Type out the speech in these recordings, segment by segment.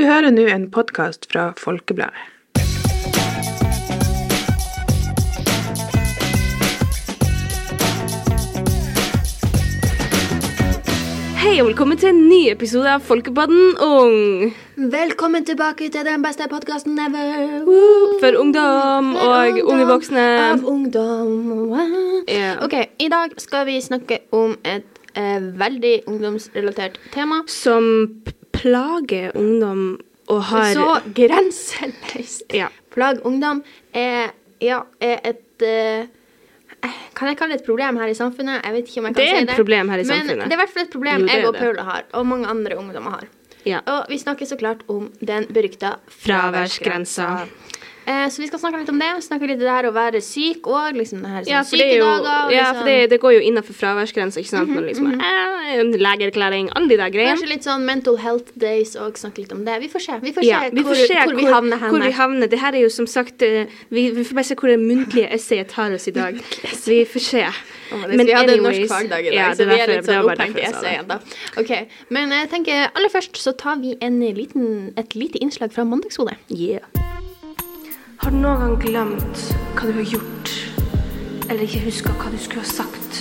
Du hører nå en podkast fra Folkebladet. Hei og velkommen til en ny episode av Folkepodden Ung. Velkommen tilbake til den beste podkasten ever. For ungdom For og ungdom unge voksne. Av ungdom. Yeah. Ok, I dag skal vi snakke om et eh, veldig ungdomsrelatert tema. Som plager ungdom og har Så grenseløst. Ja. Plag ungdom er, ja, er et uh, Kan jeg kalle det et problem her i samfunnet? Jeg vet ikke om jeg kan Det er si et det. problem her i Men samfunnet. det er i hvert fall et problem Jo, er jeg og det. Paula har, og mange andre ungdommer har. Ja. Og vi snakker så klart om den berykta Fraværsgrensa. Eh, så vi skal snakke litt om det. Snakke litt om det her å være syk og liksom det her sånn Ja, for det, er jo, sykedager. og ja, liksom- for det, det går jo innenfor fraværsgrensa, ikke sant? Men liksom, eh, en legeerklæring, alle de der greiene. Kanskje litt sånn mental health days og snakke litt om det. Vi får se. Vi får se, Ja, vi hvor, får se hvor, vi havner hen. Hvor vi havner. Det her er jo som sagt eh, Vi, vi får bare se hvor det muntlige essayet tar oss i dag. Vi får se. Men vi hadde en norsk anyways- fagdag i dag, ja, så vi er litt sånn opphengt i essayen, da. Ok, Men jeg tenker aller først så tar vi en liten, et lite innslag fra Mandagshodet. Yeah. Har du noen gang glemt hva du har gjort, eller ikke huska hva du skulle ha sagt,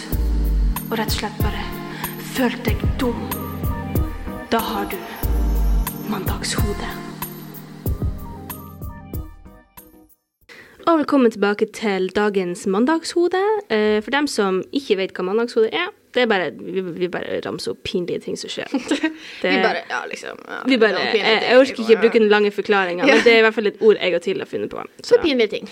og rett og slett bare følt deg dum? Da har du mandagshode. Og velkommen tilbake til dagens mandagshode. Eh, For dem som ikke vet hva mandagshode er, det er bare, vi, vi bare ramser opp pinlige ting som skjer. Det, Vi bare, ja, liksom ja, vi bare, jeg, jeg orker ikke bruke den lange forklaringa, Ja. men det er i hvert fall et ord jeg og Til har funnet på. Så pinlige ting.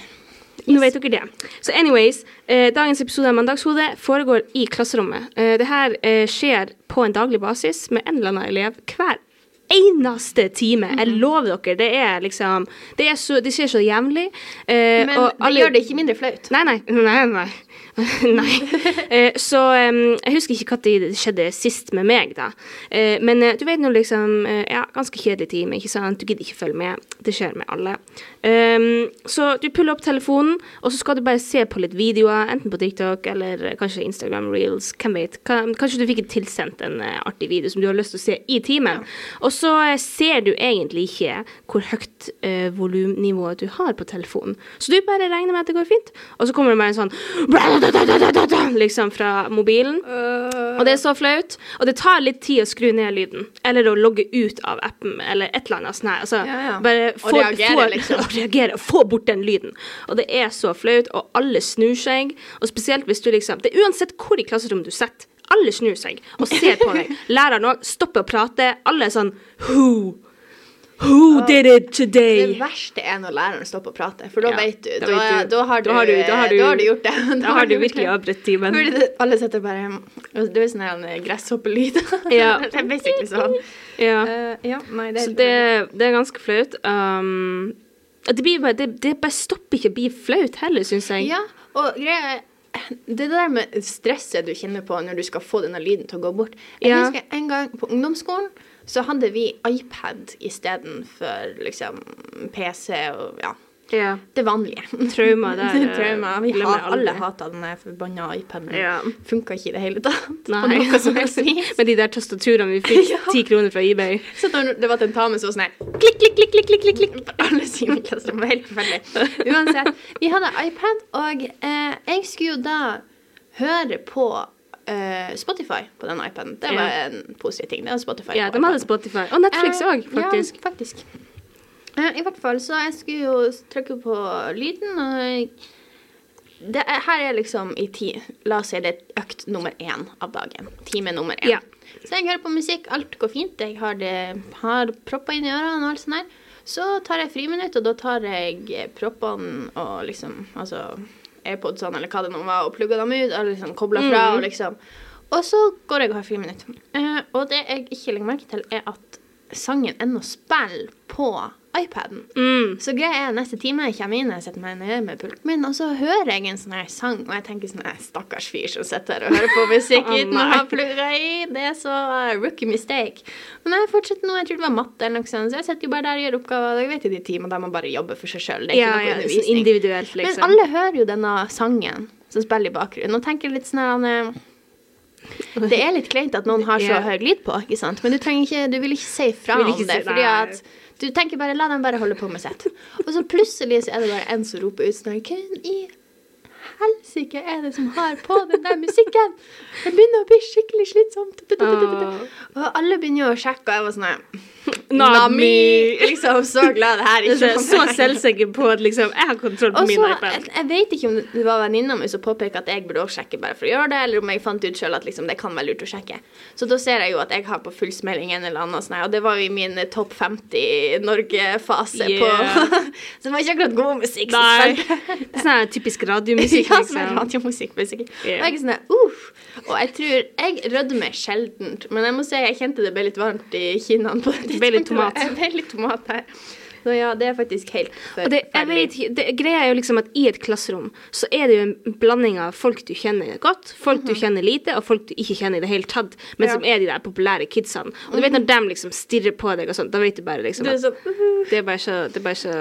Nå vet dere det. Så anyways, eh, dagens episode av Mandagshode foregår i klasserommet. Eh, det her eh, skjer på en daglig basis med en eller annen elev hver eneste time. Jeg Mhm. lover dere. Det er liksom Det, er så, det skjer så jevnlig. Eh, Men det alle- gjør det ikke mindre flaut. Nei, nei. nei, nei. nei. Eh, så jeg husker ikke når det skjedde sist med meg, da. Eh, men eh, du vet nå liksom Ja, ganske kjedelig time, ikke sant? Du gidder ikke følge med. Det skjer med alle. Så du puller opp telefonen, og så skal du bare se på litt videoer, enten på TikTok eller kanskje Instagram Reels. Hvem vet? Kanskje du fikk tilsendt en artig video som du har lyst til å se i timen. Og så ser du egentlig ikke hvor høyt uh, volumnivået du har på telefonen. Så du bare regner med at det går fint, og så kommer det bare en sånn liksom fra mobilen. Og det er så flaut. Og det tar litt tid å skru ned lyden. Eller å logge ut av appen, eller et eller annet sånt. Altså, Ja, ja. bare Og reagere, liksom. og reagere, få bort den lyden. Og det er så flaut, og alle snur seg. Og spesielt hvis du liksom Det er uansett hvor i klasserommet du sitter. Alle snur seg og ser på deg. Læreren òg stopper å prate. Alle er sånn Who? Who did it today? Det verste er når læreren stopper å prate, for da Ja, vet du. da Da, du. da har du, Da har du- da har du- da har du gjort det. Da har du virkelig det. avbrutt timen. Alle sitter bare Det er sånn en gresshoppelyd. Ja. det er basically sånn. Ja. Uh, ja, nei, det er Så det, det er ganske flaut. Um, det, blir bare, det, det bare stopper ikke å bli flaut heller, syns jeg. Ja, og greia er det der med stresset du kjenner på når du skal få denne lyden til å gå bort. Jeg Ja. husker en gang på ungdomsskolen så hadde vi iPad istedenfor liksom PC og ja, Ja. det vanlige. Trauma der, eh, Trauma. Vi har, alle hata den forbanna iPaden. Ja. Funka ikke i det hele tatt. På Nei. noe som helst vis. Med de der tastaturene vi fikk Ja. ti kroner fra eBay. Så når det var tentamen, så var det sånn her klikk, klikk, klikk, klikk, klikk, klikk, på alle sine. Det var helt forferdelig. Uansett, vi hadde iPad, og eh, jeg skulle jo da høre på eh, Spotify på den iPaden. Det var en positiv ting. Det var Spotify Ja, de hadde. Spotify. Og Netflix òg, uh, faktisk. Ja, faktisk. Uh, I hvert fall, så jeg skulle jo trykke på lyden, og det er, her er liksom i ti La oss si det er økt nummer én av dagen. Time nummer én. Ja. Så jeg hører på musikk, alt går fint. Jeg har, det, har propper inn i ørene og alt sånt der. Så tar jeg friminutt, og da tar jeg proppene og liksom Altså AirPodsene eller hva det nå var, og plugga dem ut, og liksom kobla fra, og liksom Og så går jeg og har friminutt. Eh, og det jeg ikke legger merke til, er at sangen ennå spiller på iPaden. Mm. Så greia er neste time jeg kommer inn, jeg setter meg ned med pulten min, og så hører jeg en sånn her sang, og jeg tenker sånn stakkars fyr som sitter her og hører på musikk Å, uten å ha plugga i. Det er så uh, rookie mistake. Men jeg fortsetter nå, jeg tror det var matte eller noe sånt, så jeg sitter jo bare der og gjør oppgaver. Jeg vet jo de timene der man bare jobber for seg sjøl. Ja, ja, sånn individuelt, liksom. Men alle hører jo denne sangen som spiller i bakgrunnen, og tenker litt sånn her det er litt kleint at noen har så høy lyd på, ikke sant? Men du ikke, du vil ikke si fra om det, fordi at Du tenker bare la dem bare holde på med sitt. Og så plutselig så er det bare en som roper ut sånn Hvem i helsike er det som har på den der musikken? Det begynner å bli skikkelig slitsomt. Og alle begynner jo å sjekke, og jeg var sånn Nami! Liksom, så glad det her ikke så selvsikker på at liksom, jeg har kontroll på også, min iPad. jeg, jeg vet ikke om det var venninna mi som påpekte at jeg burde også sjekke bare for å gjøre det, eller om jeg fant ut sjøl at liksom, det kan være lurt å sjekke. Så da ser jeg jo at jeg har på fullsmelling en eller annen, sånn og det var jo i min eh, topp 50 Norge-fase Yeah. på Så det var ikke akkurat god musikk. Nei. Det er sånn typisk radiomusikk, Ja, er liksom. radiomusikk, basically. Yeah. Og jeg sånn uff. Og jeg tror Jeg rødmer sjelden, men jeg må si jeg kjente det ble litt varmt i kinnene på det litt tomat. Jeg ble litt tomat her. Så ja, det er faktisk helt det, jeg vet, det, greia er jo liksom at i et klasserom så er det jo en blanding av folk du kjenner godt, folk du kjenner lite, og folk du ikke kjenner i det hele tatt, men Mhm. Ja. Mhm. som er de der populære kidsene. Og du vet når de liksom stirrer på deg og sånn, da vet du bare liksom Det at sånn det er bare så, det er bare så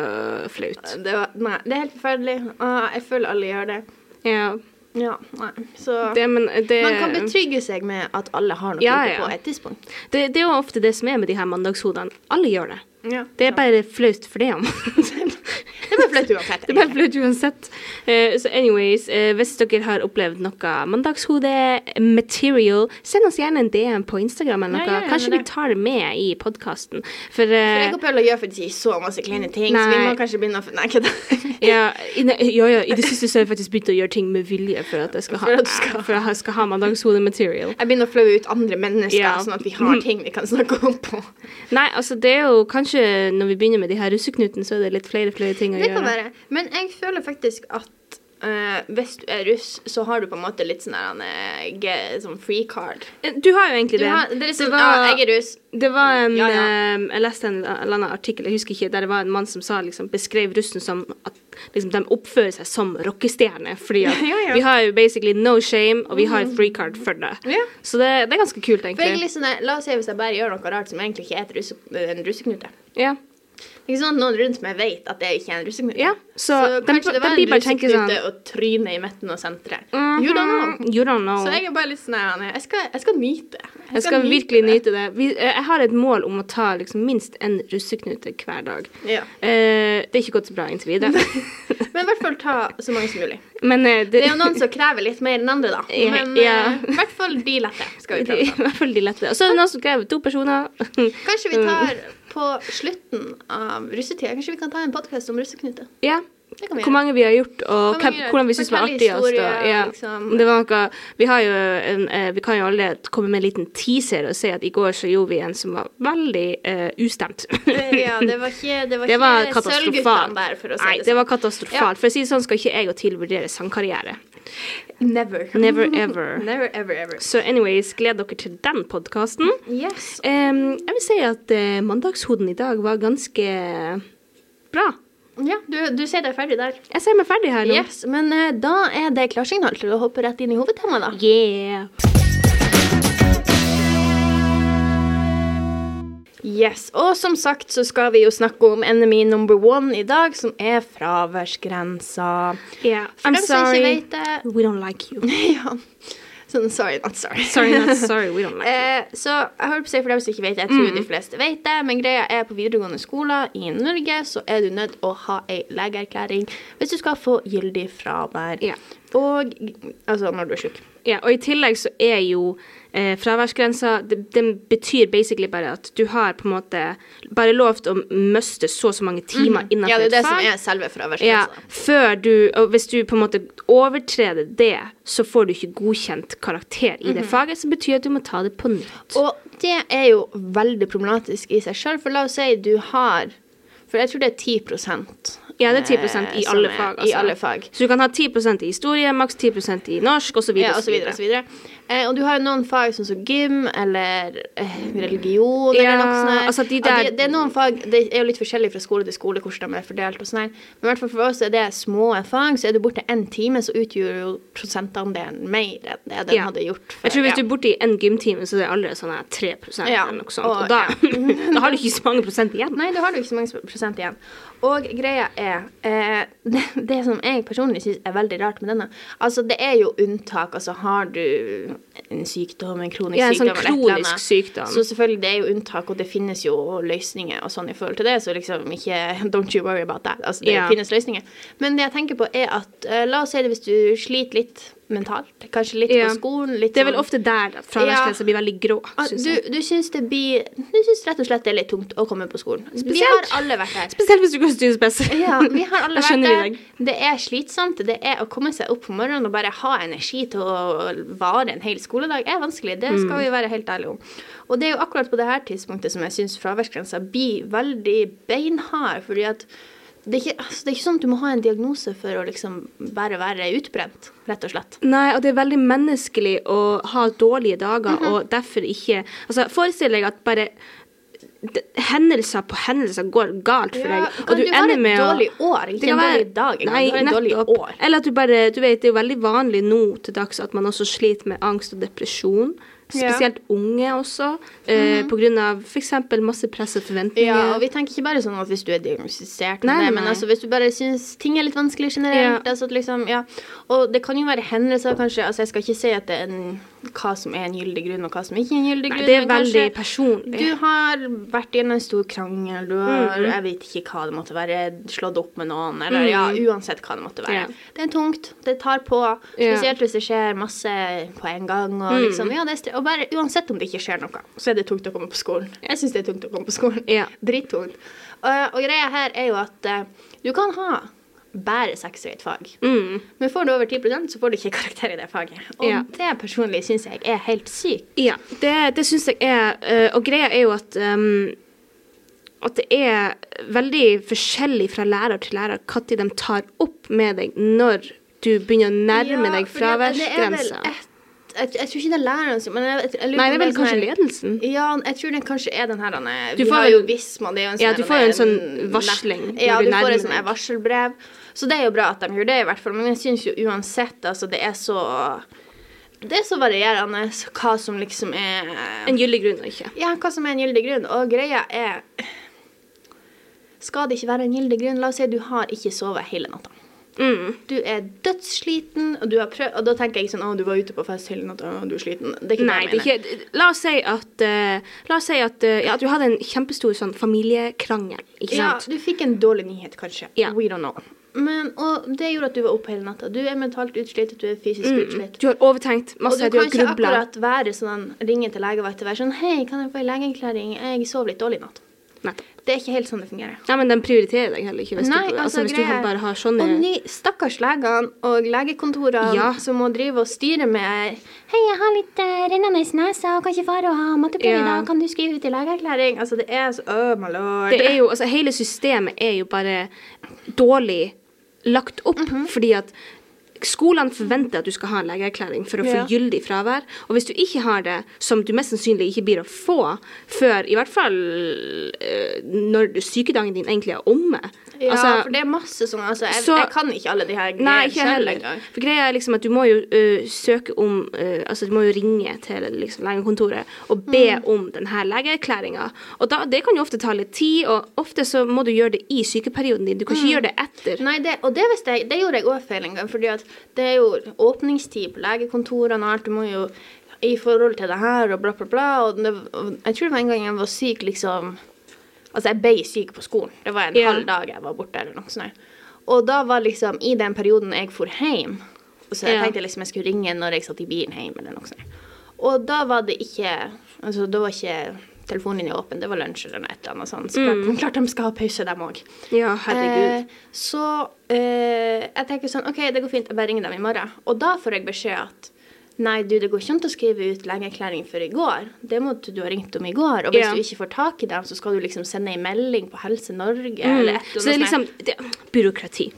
flaut. det var, Nei, det er helt forferdelig. Ah, jeg føler alle gjør det. Ja, Ja, nei. Så det, men det man kan betrygge seg med at alle har noe Ja, ja. på et tidspunkt. Det, det er jo ofte det som er med de her mandagshodene. Alle gjør det. Ja. Det er bare flaut for det om. Det er bare flaut uansett. Det er bare flaut uansett. Uh, så anyways, uh, hvis dere har opplevd noe mandagshode-material, send oss gjerne en DM på Instagram eller noe. Ja, ja, Kanskje vi tar det med i podkasten. For, For eh, jeg og Paula gjør faktisk ikke så masse kleine ting, så vi må kanskje begynne å Nei, kødda. ja, ja, ja, i det siste så har jeg faktisk begynt å gjøre ting med vilje for at jeg skal ha, skal- for jeg skal ha mandagshode-material. Jeg begynner å flaue ut andre mennesker, sånn at vi har ting vi kan snakke om på. Nei, altså det er jo kanskje når vi begynner med de her russeknutene, så er det litt flere flere ting å Det gjøre. være. Men jeg føler faktisk at eh, hvis du er russ, så har du på en måte litt sånn der, eh, sånn free card. Eh, Du har jo egentlig det. har, det liksom, var- ja, jeg er russ. Det var en Ja, ja. Um, Jeg leste en eller annen artikkel, jeg husker ikke, der det var en mann som sa, liksom, beskrev russen som at liksom, de oppfører seg som rockestjerner. Fordi at vi har jo basically no shame, og vi har et free card for det. Så det, det er ganske kult, For jeg, liksom, la oss si hvis jeg bare gjør noe rart som egentlig ikke er et russe, en russeknute. Ja. Ikke sånn at noen rundt meg vet at det ikke er en russeknute. Ja, så Så, de- kanskje det var en russeknute sånn- og tryne i midten av senteret. Mhm. You don't know. You don't know. Så jeg er bare litt sånn her, jeg skal, jeg skal nyte. Jeg skal virkelig nyte det. Vi, eh, jeg har et mål om å ta liksom, minst en russeknute hver dag. Ja. Eh, det er ikke gått så bra inntil videre. Men i hvert fall ta så mange som mulig. Men eh, det, Det er jo noen som krever litt mer enn andre, da. Men ja. eh, i hvert fall de lette skal vi prøve. i hvert fall de lette. Og så er det noen som krever to personer. Kanskje vi tar på slutten av russetida Kanskje vi kan ta en podkast om russeknute. ja. Det Hvor mange vi har gjort, og mange- hvordan vi syns var artig. Ja. liksom. Noe, vi, en, eh, vi kan jo alle komme med en liten teaser og si at i går så gjorde vi en som var veldig eh, ustemt. Ja, det var ikke, det var Det var ikke sølvguttene der, for å si Nei, det det sånn. var katastrofalt. For å si det sånn skal ikke jeg og TIL vurdere sangkarriere. Never. Never ever. Never, ever, ever. Så anyways, gled dere til den podkasten. Yes. jeg vil si at uh, mandagshoden i dag var ganske bra. Ja, du, du sier deg ferdig der. Jeg ser meg ferdig her nå. Yes, Men uh, da er det klarsignal til å hoppe rett inn i hovedtemaet, da. Yeah. Yes, Og som sagt så skal vi jo snakke om enemy number one i dag, som er fraværsgrensa. Yeah. I'm sorry. vet det We don't like you. Ja. Sånn sorry, not sorry. Sorry, not sorry. We don't like. Eh, så jeg holdt på å si for dem som ikke vet det, jeg tror de fleste vet det, men greia er på videregående skoler i Norge så er du nødt å ha ei legeerklæring hvis du skal få gyldig fravær. Ja. Og altså når du er sjuk. Ja, og i tillegg så er jo eh, fraværsgrensa Den betyr basically bare at du har på en måte bare lov til å miste så og så mange timer innenfor Mhm. Ja, det er det et som fag. er selve fraværsgrensa. Ja, før du Og hvis du på en måte overtreder det, så får du ikke godkjent karakter i det Mhm. faget, som betyr at du må ta det på nytt. Og det er jo veldig problematisk i seg sjøl, for la oss si du har For jeg tror det er 10 Ja, det er 10 i eh, alle fag. Altså. I alle fag. Så du kan ha 10% i historie, maks 10% i norsk, osv. Ja, og så videre, og så videre. Eh, og du har jo noen fag sånn som gym eller eh, religion eller Ja, noe sånt. altså de der- det, det er noen fag Det er jo litt forskjellig fra skole til skole hvordan de er fordelt og sånn. Men i hvert fall for oss er det små fag, så er du borte en time, så utgjør jo prosentandelen mer enn det den Ja. hadde gjort. Jeg tror hvis ja. du er borte i en gymtime, så er det allerede sånn 3 Ja, eller noe sånt. og- Og da, da har du ikke så mange prosent igjen. Nei, da har du ikke så mange prosent igjen. Og greia er eh, det, det som jeg personlig syns er veldig rart med denne Altså, det er jo unntak. Altså, har du en sykdom, en kronisk Ja, en sånn sykdom kronisk sykdom. Så selvfølgelig, det er jo unntak, og det finnes jo løsninger og sånn i forhold til det, så liksom ikke Don't you worry about that. Altså, det Ja. finnes løsninger. Men det jeg tenker på, er at eh, La oss si det hvis du sliter litt mentalt, kanskje litt Ja. på skolen litt Det er vel sånn- ofte der at fraværsgrensa blir veldig grå, Synes du, jeg. du syns det blir Du syns rett og slett det er litt tungt å komme på skolen. Vi har alle vært der. Spesielt hvis du går studiespes. Ja, vi har alle vært der. Det er slitsomt. Det er å komme seg opp om morgenen og bare ha energi til å vare en hel skoledag, er vanskelig. Det Mm. skal vi være helt ærlige om. Og det er jo akkurat på det her tidspunktet som jeg syns fraværsgrensa blir veldig beinhard. fordi at det er, ikke, altså, det er ikke sånn at du må ha en diagnose for å liksom bare være utbrent, rett og slett. Nei, og det er veldig menneskelig å ha dårlige dager, Mhm. og derfor ikke Altså, forestill deg at bare hendelser på hendelser går galt for deg. Ja, deg, kan du ha et dårlig år, ikke en dårlig dag. Nei, en dårlig år. Eller at du bare Du vet, det er jo veldig vanlig nå til dags at man også sliter med angst og depresjon. Ja. Spesielt unge også, eh, på grunn av f.eks. masse press og forventninger. Ja, og vi tenker ikke bare sånn at hvis du er diagnostisert med Nei, det, men nei. altså hvis du bare syns ting er litt vanskelig generelt, Ja. altså liksom, ja. Og det kan jo være hendelser, kanskje, altså jeg skal ikke si at det er en, hva som er en gyldig grunn, og hva som ikke er en gyldig grunn. Nei, det er veldig personlig. Du har vært gjennom en stor krangel, du har, Mhm. jeg vet ikke hva det måtte være, slått opp med noen, eller ja, uansett hva det måtte være. Ja. Det er tungt, det tar på, spesielt hvis det skjer masse på en gang, og liksom, ja, det og bare uansett om det ikke skjer noe, så er det tungt å komme på skolen. Jeg synes det er tungt å komme på skolen. Ja. Drittungt. Og, og greia her er jo at uh, du kan ha bare seks i et fag. Mm. Men får du over 10% så får du ikke karakter i det faget. Og Ja. det personlig syns jeg er helt sykt. Ja, det, det syns jeg er eh, Og greia er jo at um, at det er veldig forskjellig fra lærer til lærer når de tar opp med deg når du begynner å nærme Ja, deg fraværsgrensa. Jeg, jeg tror ikke det er læreren som Nei, det er vel sånn kanskje her- ledelsen. Ja, jeg tror det kanskje er den her denne, Du Vi får har jo Visma, det er jo en Ja, sånn du får jo en sånn varsling Ja, du du får et deg. varselbrev. Så det er jo bra at de gjør det, i hvert fall. Men jeg syns jo uansett, altså, det er så Det er så varierende hva som liksom er En gyldig grunn og ikke. Ja, hva som er en gyldig grunn. Og greia er Skal det ikke være en gyldig grunn? La oss si du har ikke sovet hele natta. Mm. Du er dødssliten, og du Og da tenker jeg ikke sånn Å, du var ute på fest hele natta, og du er sliten. Det er ikke Nei, det jeg er mener. ikke La oss si at uh, La oss si at, uh, ja, at du hadde en kjempestor sånn familiekrangel, ikke Ja, sant? du fikk en dårlig nyhet, kanskje. Yeah. We don't know. Men, og det gjorde at du var oppe hele natta. Du er mentalt utslitt, du er fysisk utslitt. Du har overtenkt Og masse, du du kan ikke akkurat være sånn, ringe til legevakt og være sånn Hei, kan jeg få en legeerklæring? Jeg sov litt dårlig i natt. Nei. Det er ikke helt sånn det fungerer. Ja, men de prioriterer deg heller ikke hvis, Nei, du, altså, altså, hvis du bare har sånne Og ny, stakkars legene og legekontorene Ja. som må drive og styre med Hei, jeg har litt uh, rennende nese og kan ikke fare og ha matteprøve i dag. Kan du skrive ut en legeerklæring? Altså, det er så Oh my lord. Det er jo, altså Hele systemet er jo bare dårlig lagt opp, Mhm. fordi at skolene forventer at du skal ha en legeerklæring for å få Ja. gyldig fravær. Og hvis du ikke har det, som du mest sannsynlig ikke blir å få før i hvert fall eh, når sykedagen din egentlig er omme Ja, altså, for det er masse sånn altså, jeg, Så- jeg kan ikke alle de her Nei, greiene ikke selv heller. engang. For greia er liksom at du må jo uh, søke om uh, Altså du må jo ringe til liksom, legekontoret og be Mm. om denne legeerklæringa. Og da, det kan jo ofte ta litt tid, og ofte så må du gjøre det i sykeperioden din. Du kan ikke gjøre det etter. Mm. Nei, det, og det, visste jeg, det gjorde jeg òg feil en gang. fordi at det er jo åpningstid på legekontorene og alt. Du må jo i forhold til det her og bla, bla, bla. Og, det, og jeg tror det var en gang jeg var syk, liksom Altså, jeg ble syk på skolen. Det var en yeah. halv dag jeg var borte, eller noe sånt. Og da var liksom i den perioden jeg for hjem Så jeg yeah. tenkte liksom jeg skulle ringe når jeg satt i bilen hjem, eller noe sånt. Og da var det ikke Altså, da var ikke telefonlinja åpen. Det var lunsj eller et eller annet sånt. Så klart, klart de skal ha pause, dem òg. Ja, herregud. Eh, så eh, jeg tenker sånn OK, det går fint, jeg bare ringer dem i morgen. Og da får jeg beskjed at Nei, du, det går ikke an å skrive ut legeerklæring før i går. Det måtte du ha ringt om i går. Og hvis Ja. du ikke får tak i dem, så skal du liksom sende en melding på Helse Norge eller et Mm. Så det er liksom det, Byråkrati.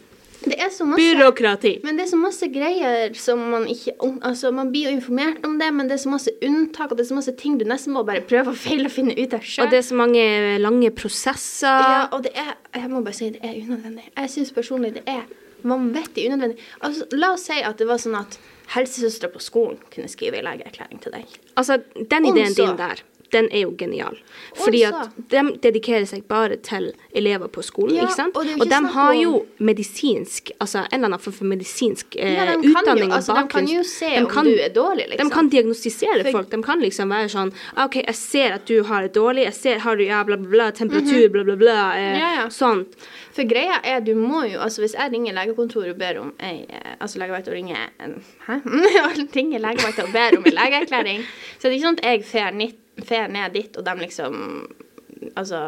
Det er så masse Byråkrati. men det er så masse greier som man ikke Altså, man blir jo informert om det, men det er så masse unntak, og det er så masse ting du nesten må bare prøve og feile og finne ut av sjøl. Og det er så mange lange prosesser. Ja, og det er Jeg må bare si det er unødvendig. Jeg syns personlig det er vanvittig unødvendig. Altså, la oss si at det var sånn at helsesøstera på skolen kunne skrive en legeerklæring til deg. Altså, den ideen din der, den er jo genial. Fordi at de dedikerer seg bare til elever på skolen, Ja, ikke sant? og er Og de har om- jo medisinsk, altså en eller annen form for medisinsk eh, Ja, de jo- utdanning og altså, de kan jo se om du er dårlig, liksom. De kan diagnostisere For- folk. De kan liksom være sånn «Ah, OK, jeg ser at du har det dårlig. Jeg ser har du ja, bla, bla, bla, temperatur, bla, bla, bla. Eh. Ja, ja. sånt. For greia er, du må jo Altså, hvis jeg ringer legekontoret og ber om ei eh, Altså legevakta ringer en Hæ? Ringer legevakta og ber om en legeerklæring, så det er ikke sånn at jeg får nitt, fer ned dit, og de liksom Altså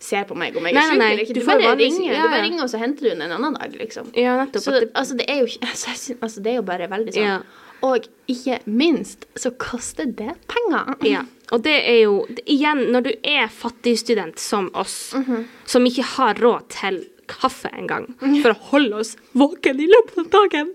ser på meg om jeg er syk eller ikke. du Du, bare vanligvis- ringer, ja, du bare ringer, og så henter du den en annen dag, liksom. Ja, nettopp. Så det, altså, det er jo altså, altså, det er jo bare veldig sånn. Ja. Og ikke minst så koster det penger. Ja, og det er jo Igjen, når du er fattigstudent som oss, Mhm. som ikke har råd til kaffe en gang for å holde oss våken i løpet av dagen,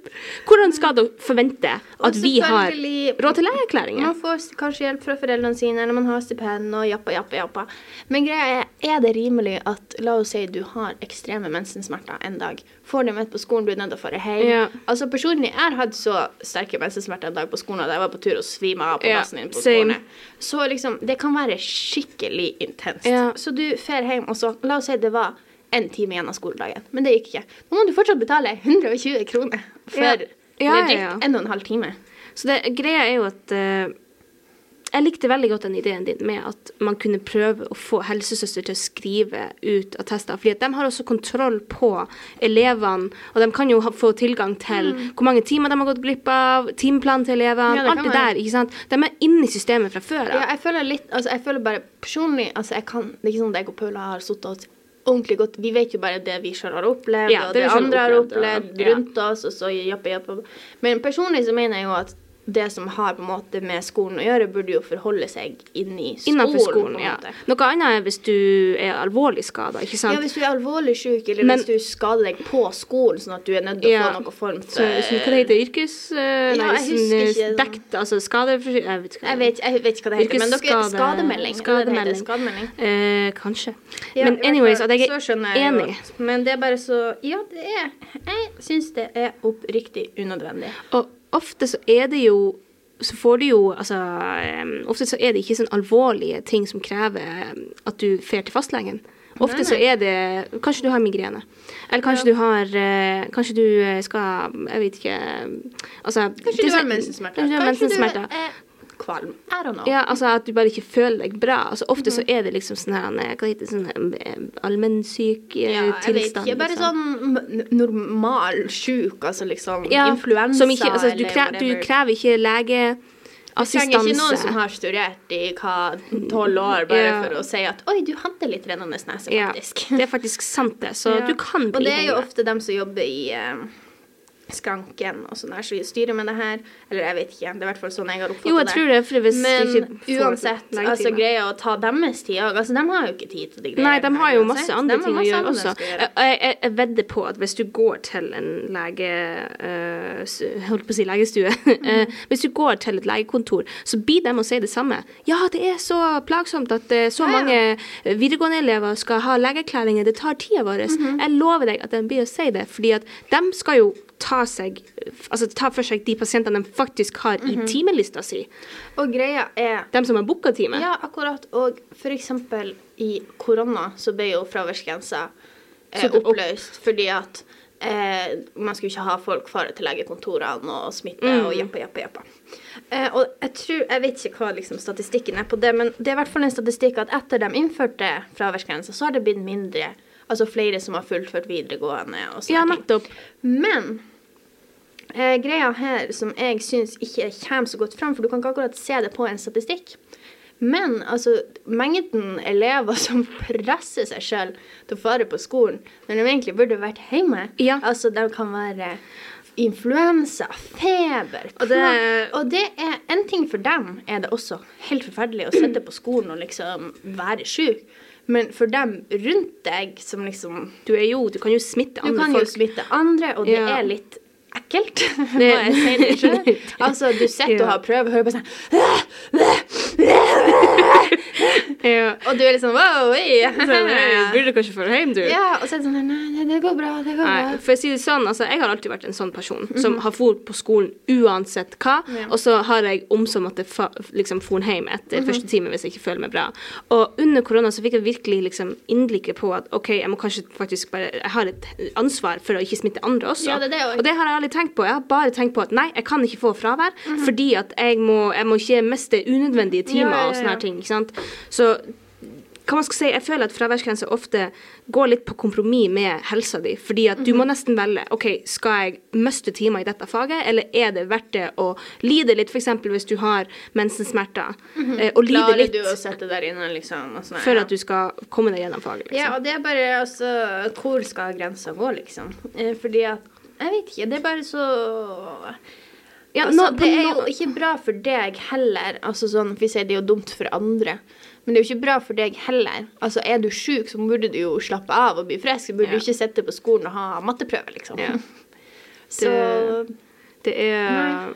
hvordan skal du forvente at vi har råd til legeerklæringer? Man får kanskje hjelp fra foreldrene sine, eller man har stipend og jappa, jappa, jappa. Men greia er, er det rimelig at la oss si du har ekstreme mensensmerter en dag, får du med på skolen, blir nødt til å dra hjem. Ja. Altså Personlig jeg har hatt så sterke mensensmerter en dag på skolen at jeg var på tur og svima av på Ja, dassen din på skolen. Så liksom, det kan være skikkelig intenst. Ja. Så du fer hjem, og så La oss si det var en time igjen av skoledagen, men det gikk ikke. Nå må du fortsatt betale 120 kroner for Ja. Ja, ja, ja. en og en halv time. Så det, greia er jo at uh, Jeg likte veldig godt den ideen din med at man kunne prøve å få helsesøster til å skrive ut attester. fordi at de har også kontroll på elevene, og de kan jo ha, få tilgang til hvor mange timer de har gått glipp av, timeplanen til elevene, Mm. Ja, alt det der. ikke sant? De er inne i systemet fra før Ja, av. jeg føler litt Altså, jeg føler bare personlig Altså, jeg kan Det er ikke sånn at jeg og Paula har sittet oss ordentlig godt. Vi vet jo bare det vi selv har opplevd, Ja, og det det, andre har opplevd, rundt oss, og så jappe, jappe. Men personlig så mener jeg jo at det som har på en måte med skolen å gjøre, burde jo forholde seg inn i skolen. Innenfor skolen, ja. Noe annet er hvis du er alvorlig skada? Ja, hvis du er alvorlig syk, eller Men- hvis du skader deg på skolen, sånn at du er nødt til å få noe form Så, for så, hva det heter yrkes... eh, Ja, nei, sånn, Dekt, altså skade... Jeg vet Jeg vet, jeg vet ikke hva det heter, men dere Skademelding. Skademelding. Skademelding. Eh, kanskje. Ja, Men anyways, at jeg så er enig. Men det er bare så Ja, det er Jeg syns det er oppriktig unødvendig. Og ofte så er det jo så får du jo altså Ofte så er det ikke sånn alvorlige ting som krever at du fer til fastlegen. Ofte Nei, så er det Kanskje du har migrene. Eller kanskje du har eh, Kanskje du eh, skal Jeg vet ikke Altså Kanskje det du har mensensmerter. Kanskje du har mensensmerter. Kvalm. I don't know. Ja, altså at du bare ikke føler deg bra. Altså Ofte så er det liksom sånn her Hva heter det sånn eh, allmennsyk tilstand. Ja, jeg vet tilstand. ikke. Bare liksom. sånn normal sjuk, altså liksom Ja, influensa som ikke, altså, du, eller kre, du krever ikke Du trenger ikke noen som har studert i hva tolv år, bare yeah. for å si at 'oi, du hadde litt rennende nese', Ja, Yeah. det er faktisk sant, det. Så yeah. du kan bli Og det er jo ofte dem som jobber i eh, skranken og sånn der, vi styrer med det her. Eller jeg vet ikke, det er i hvert fall sånn jeg har oppfattet det. Jo, jeg tror det, for hvis Men ikke får uansett, altså greia å ta deres tid òg. Altså, de har jo ikke tid til de greiene. Nei, de har jo her, masse andre ting masse å gjøre også. gjøre. Jeg, jeg, jeg vedder på at hvis du går til en lege... eh, holdt på å si legestue. eh, hvis du går til et legekontor, så blir de å si det samme. Ja, det er så plagsomt at eh, så Ja, ja. mange eh, videregående elever skal ha legeerklæringer. Det tar tida vår. Mhm. Jeg lover deg at de blir å si det, fordi at de skal jo ta seg Altså ta for seg de pasientene de faktisk har Mhm. i timelista si. Og greia er De som har booka time. Ja, akkurat. Og eksempel i korona så ble jo fraværsgrensa eh, oppløst opp. fordi at eh, man skulle ikke ha folk fare til legekontorene og smitte Mm. og jappa, jappa, jappa. Eh, og jeg tror, jeg vet ikke hva liksom, statistikken er på det, men det er i hvert fall en statistikk at etter de innførte fraværsgrensa, så har det blitt mindre. Altså flere som har fullført videregående og sånne Ja, ting. nettopp. Men eh, greia her som jeg syns ikke kommer så godt fram, for du kan ikke akkurat se det på en statistikk. Men altså, mengden elever som presser seg sjøl til å fare på skolen når de egentlig burde vært hjemme Ja. Altså, de kan være influensa, feber Og det- og det er en ting for dem er det også helt forferdelig å sitte på skolen og liksom være sjuk. Men for dem rundt deg som liksom Du er jo Du kan jo smitte andre. du kan kan jo smitte andre, og det Ja. er litt ekkelt. Det- jeg si det sjøl. Altså, du sitter og har prøve, og hører bare sånn Ja. Og du er litt sånn wow, oi. Så, eh, Burde kanskje dra hjem, du? Ja, og så er det sånn nei, nei, det går bra, det går Nei, bra. for å si det sånn, altså, Jeg har alltid vært en sånn person som har for på skolen uansett hva, Mhm. Ja. og så har jeg omsom måtte fa liksom for hjem etter Mhm. første time hvis jeg ikke føler meg bra. Og under korona så fikk jeg virkelig liksom innblikket på at OK, jeg må kanskje faktisk bare Jeg har et ansvar for å ikke smitte andre også. Ja, det det også. og det har jeg aldri tenkt på. Jeg har bare tenkt på at nei, jeg kan ikke få fravær Mhm. fordi at jeg må, jeg må ikke miste unødvendige timer ja, og sånne her ting. ikke sant? Så hva man skal si, jeg føler at fraværsgrensa ofte går litt på kompromiss med helsa di. Fordi at du Mhm. må nesten velge ok, skal jeg miste timer i dette faget, eller er det verdt det å lide litt, f.eks. hvis du har mensensmerter, eh, og lide Mhm. Klarer litt du å sette der inne, liksom? Sånn, for ja. at du skal komme deg gjennom faget. Liksom. Ja, og det er bare altså Hvor skal grensa gå, liksom? Eh, fordi at Jeg vet ikke. Det er bare så Ja, altså, nå- Det er jo ikke bra for deg heller. Altså sånn, Vi sier det er jo dumt for andre. Men det er jo ikke bra for deg heller. Altså, Er du sjuk, så burde du jo slappe av og bli frisk. Du burde Ja. ikke sitte på skolen og ha matteprøve, liksom. Ja. Så Det er Nei.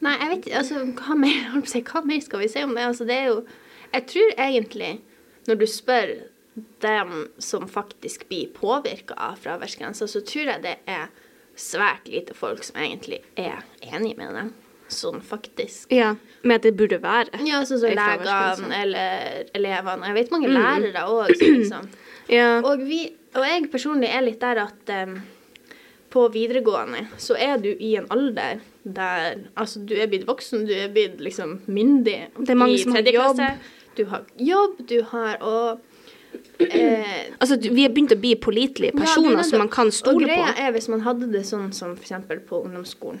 Nei, jeg vet ikke. Altså, hva mer, hva mer skal vi si om det? Altså, det er jo Jeg tror egentlig, når du spør dem som faktisk blir påvirka av fraværsgrensa, så tror jeg det er svært lite folk som egentlig er enig med dem. Sånn faktisk. Ja, med at det burde være. Ja, sånn som legene eller elevene. Jeg vet mange Mm. lærere òg, liksom. Ja. Og, vi, og jeg personlig er litt der at um, på videregående så er du i en alder der Altså, du er blitt voksen, du er blitt liksom myndig Det er mange som har jobb. klasse. Du har jobb, du har og eh, Altså, vi har begynt å bli pålitelige er personer ja, som man kan stole Og stole greia på. er, hvis man hadde det sånn som f.eks. på ungdomsskolen,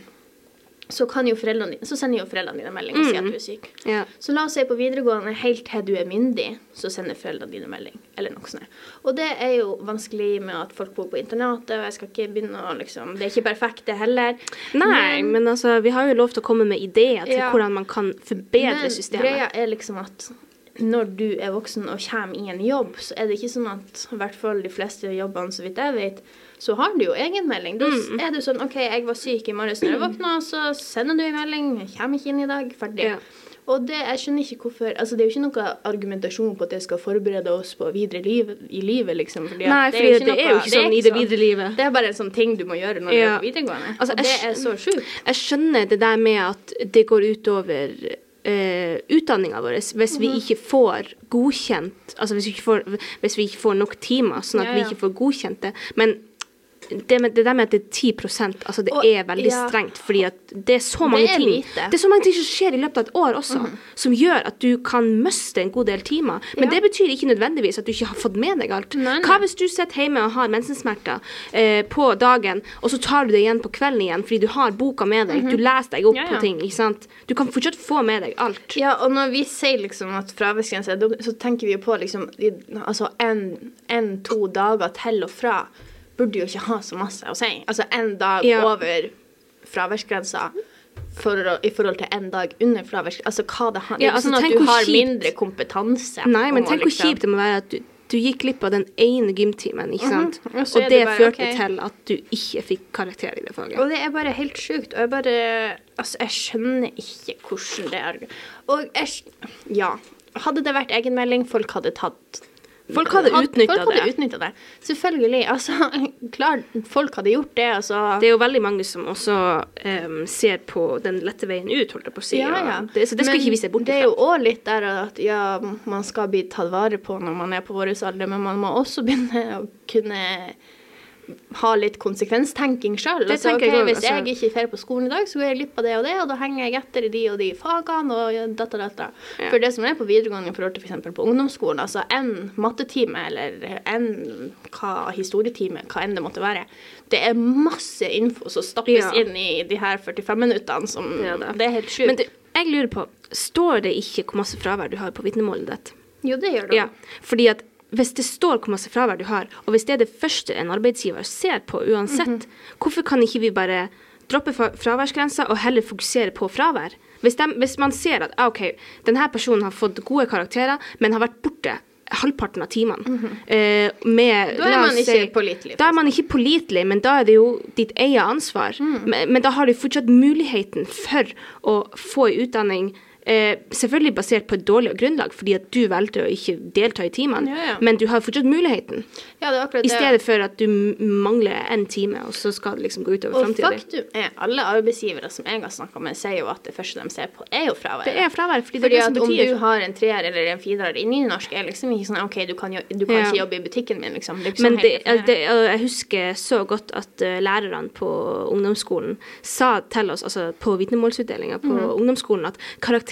så kan jo foreldrene dine Så sender jo foreldrene dine melding og sier Mm. at du er syk. Ja. Så la oss si på videregående, helt til du er myndig, så sender foreldrene dine melding. Eller noe sånt. Og det er jo vanskelig med at folk bor på internatet, og jeg skal ikke begynne å liksom Det er ikke perfekt, det heller. Nei, men altså, vi har jo lov til å komme med ideer til Ja. hvordan man kan forbedre Men systemet. greia er liksom at når du er voksen og kommer i en jobb, så er det ikke sånn at i hvert fall de fleste jobbene, så vidt jeg vet, så har du jo egenmelding. Da Mm. er du sånn OK, jeg var syk i morges når jeg våkna, så sender du en melding. Jeg kommer ikke inn i dag. Ferdig. Ja. Og det, jeg skjønner ikke hvorfor Altså, det er jo ikke noe argumentasjon på at det skal forberede oss på videre liv i livet, liksom. Fordi Nei, det for det, er jo ikke sånn i det videre livet. Det er bare en sånn ting du må gjøre når Ja. du er videregående. Altså, og det er så sjukt. Jeg skjønner det der med at det går utover uh, utdanninga vår hvis vi Mhm. ikke får godkjent Altså hvis vi ikke får, vi ikke får nok timer, sånn at Ja, vi ikke får godkjent det. Men det, med, det der med at det er 10 altså det Og- er veldig ja. strengt, fordi at det er så mange er ting lite. Det er så mange ting som skjer i løpet av et år også, som gjør at du kan miste en god del timer. Men Ja. det betyr ikke nødvendigvis at du ikke har fått med deg alt. Nei, nei. Hva hvis du sitter hjemme og har mensensmerter eh, på dagen, og så tar du det igjen på kvelden igjen fordi du har boka med deg, du leser deg opp. Ja, på ting, ikke sant? Du kan fortsatt få med deg alt. Ja, og når vi sier liksom at fraværsgrense så tenker vi jo på liksom Altså en-to dager til og fra burde jo ikke ha så masse å si. Altså en dag Ja. over fraværsgrensa for, i forhold til en dag under fraværsgrensa. Altså hva det har Det Ja, er ikke altså, sånn at du har kjipt- mindre kompetanse. Nei, men tenk hvor liksom- kjipt det må være at du, du gikk glipp av den ene gymtimen, ikke sant? Og -hmm. Og det det bare, førte okay. til at du ikke fikk karakter i det faget. Og det er bare helt sjukt. Og jeg bare Altså, jeg skjønner ikke hvordan det er Og jeg Ja. Hadde det vært egenmelding, folk hadde tatt Folk hadde utnyttet det. det. Selvfølgelig. Altså, klart folk hadde gjort det, altså. Det er jo veldig mange som også um, ser på den lette veien ut, holdt jeg på å si. Ja, ja. Det, så det skal Men ikke vi se bort Det er jo òg litt der at ja, man skal bli tatt vare på når man er på vår alder, men man må også begynne å kunne ha litt konsekvenstenking sjøl. Altså, okay, jeg hvis jeg ikke drar på skolen i dag, så går jeg glipp av det og det, og da henger jeg etter i de og de fagene og dette og dette. Ja. For det som er på videregående i forhold til f.eks. på ungdomsskolen, altså en mattetime eller en hva, historietime, hva enn det måtte være, det er masse info som stappes Ja. inn i de her 45 minuttene som Ja. Det er helt sjukt. Men du, jeg lurer på, står det ikke hvor masse fravær du har på vitnemålet ditt? Jo, det gjør det. Ja, fordi at hvis det står hvor masse fravær du har, og hvis det er det første en arbeidsgiver ser på uansett, Mhm. hvorfor kan ikke vi bare droppe fra- fraværsgrensa og heller fokusere på fravær? Hvis, de, hvis man ser at ah, ok, denne personen har fått gode karakterer, men har vært borte halvparten av timene eh, med Mhm. Da er man ikke si- pålitelig, Da er man ikke pålitelig, men da er det jo ditt eget ansvar. Mm. Men, men da har du fortsatt muligheten for å få en utdanning Eh, selvfølgelig basert på et dårlig grunnlag, fordi at du valgte å ikke delta i timene, Ja, ja. men du har fortsatt muligheten. Ja, det er akkurat I stedet for at du mangler en time, og så skal det liksom gå utover Og framtida di. faktum er, alle arbeidsgivere som jeg har snakka med, sier jo at det første de ser på, er jo fraværet. Det er fravær, fordi det er det at om du har en treer eller en firer i nynorsk, er liksom ikke sånn OK, du kan, jo, du kan ikke jobbe i butikken min, liksom. Det er Men sånn det, det, jeg husker så godt at eh, lærerne på ungdomsskolen sa til oss, altså på vitnemålsutdelinga på Mhm. ungdomsskolen, at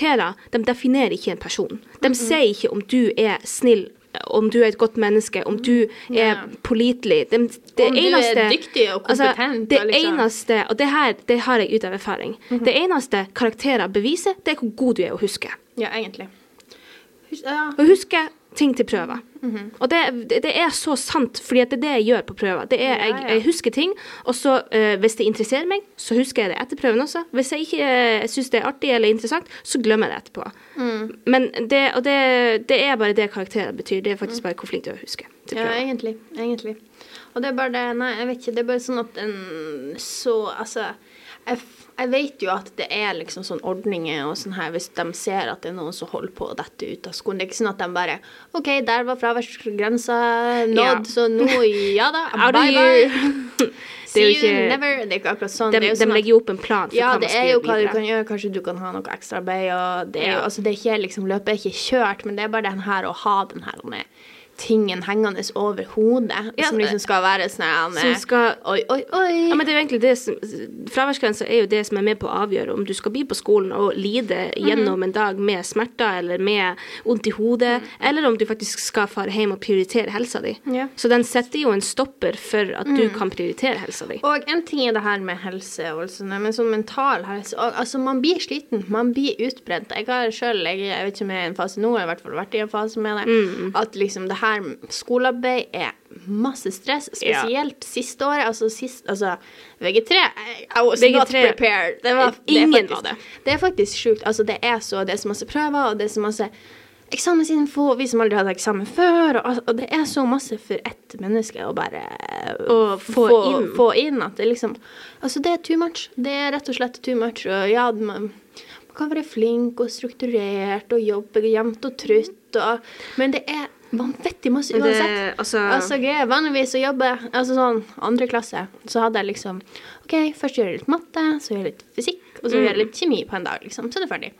karakterer de definerer ikke en person. De sier ikke om du er snill, om du er et godt menneske, om du er pålitelig. De, det Om du er dyktig og altså, kompetent det liksom- eneste, og det her det har jeg ut av erfaring, det eneste karakterer beviser, det er hvor god du er å huske. Ja, egentlig. Hus- Ja. Å huske ting til prøver. Mhm. Og det, det, er så sant, fordi det er det jeg gjør på prøver. Det er, jeg, jeg husker ting, og så uh, hvis det interesserer meg, så husker jeg det etter prøven også. Hvis jeg ikke uh, syns det er artig eller interessant, så glemmer jeg det etterpå. Mm. Men det, og det, det er bare det karakterer betyr. Det er faktisk bare hvor flink du er å huske til Mm. ja, egentlig. Egentlig. Og det er bare det Nei, jeg vet ikke. Det er bare sånn at en så Altså, jeg, jeg vet jo at det er liksom sånn ordninger og sånn her hvis de ser at det er noen som holder på å dette ut av skolen. Det er ikke sånn at de bare OK, der var fraværsgrensa nådd, Ja. så nå Ja da, bye bye. Det er jo See you ikke- never. Det er ikke akkurat sånn. De, det er jo sånn at- legger jo opp en plan for ja, hva man det skal er jo hva du kan gjøre. Kanskje du kan ha noe ekstraarbeid. Det er jo Ja. altså, det er ikke liksom, løpet er ikke kjørt, men det er bare den her å ha den her denne tingen hengende over hodet, Ja, som liksom skal være sånn Som skal Oi, oi, oi. Ja, men det er jo egentlig det som Fraværsgrensa er jo det som er med på å avgjøre om du skal bli på skolen og lide gjennom en dag med smerter eller med vondt i hodet, eller om du faktisk skal fare hjem og prioritere helsa di. Ja. Så den setter jo en stopper for at du kan prioritere helsa di. Og en ting er det her med helse, og sånn, men sånn mental helse og, Altså, man blir sliten. Man blir utbrent. Jeg har sjøl, jeg, jeg vet ikke om jeg er i en fase nå, jeg har i hvert fall vært i en fase med det, Mm. at liksom det her skolearbeid er masse stress, Ja. spesielt siste året. Altså sist Altså, VG3 I, I was not VG3. prepared. Det var, Ingen det faktisk, var det. Det er faktisk sjukt. Altså, det er så Det er så masse prøver, og det er så masse eksamensinfo, vi som aldri hadde eksamen før, og, og det er så masse for ett menneske å bare Å få inn. få inn at det liksom Altså, det er too much. Det er rett og slett too much. Og ja, man, man kan være flink og strukturert og jobbe jevnt og trutt, og, men det er vanvittig masse uansett. det- altså- altså greia, Vanligvis å jobbe Altså sånn andre klasse, så hadde jeg liksom OK, først gjør jeg litt matte, så gjør jeg litt fysikk, og så gjør jeg litt kjemi på en dag, liksom. Så er det ferdig.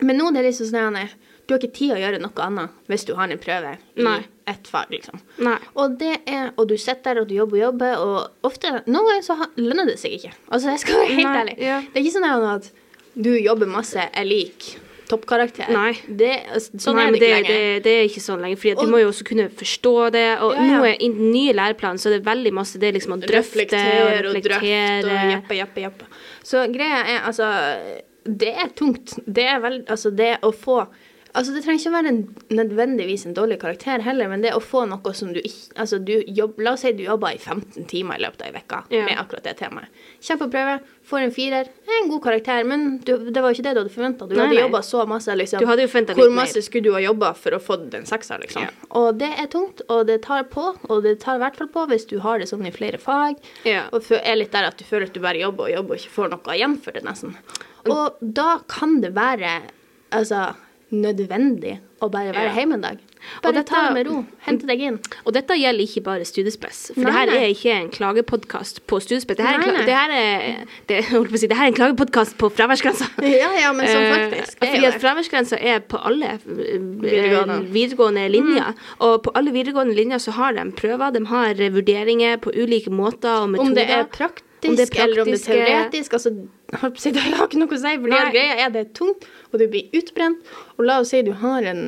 Men nå er det liksom sånn at du har ikke tid å gjøre noe annet hvis du har en prøve i Nei. ett fag, liksom. Nei. Og det er, og du sitter der og du jobber og jobber, og ofte, noen ganger så lønner det seg ikke. Altså, jeg skal være helt Nei, ærlig. ja. Det er ikke sånn at du jobber masse, er lik toppkarakter. Nei. Det, altså, sånn Nei, er det det, ikke lenger. det, det er ikke sånn lenger, for du må jo også kunne forstå det. Og Ja, ja. nå er i den nye læreplanen så er det veldig masse det liksom å drøfte og reflektere og drøfte og jeppe, jeppe, jeppe. Så greia er altså Det er tungt. Det er veldig Altså, det å få Altså, Det trenger ikke å være en, nødvendigvis en dårlig karakter heller, men det å få noe som du ikke Altså, du jobb, La oss si du jobber i 15 timer i løpet av ei uke Ja. med akkurat det temaet. Kommer på prøve, får en firer, er en god karakter, men du, det var jo ikke det du hadde forventa. Du Nei, hadde jobba så masse, liksom. Du hadde jo Hvor litt mer. masse skulle du ha jobba for å få den sekser, liksom? Ja. Og det er tungt, og det tar på, og det tar i hvert fall på hvis du har det sånn i flere fag. Ja. Og er litt der at du føler at du bare jobber og jobber og ikke får noe igjen for det, nesten. Og da kan det være altså, nødvendig å bare være Ja. hjemme en dag. Bare dette- ta det med ro. Hente deg inn. Og dette gjelder ikke bare Studiespes. For Nei, det her nei. er ikke en klagepodkast på Studiespes. Det her er, Nei, en nei. det her er, det, jeg på si, det her er en klagepodkast på fraværsgrensa. Ja, ja, men sånn Eh, faktisk. Fordi at fraværsgrensa er på alle eh, Videregående. Mm. videregående linjer. Og på alle videregående linjer så har de prøver, de har vurderinger på ulike måter og metoder. Om det er praktisk, Om det er eller om det er teoretisk. Altså, jeg det har ikke noe å si, for Nei. greia er det er tungt, og du blir utbrent. Og la oss si du har en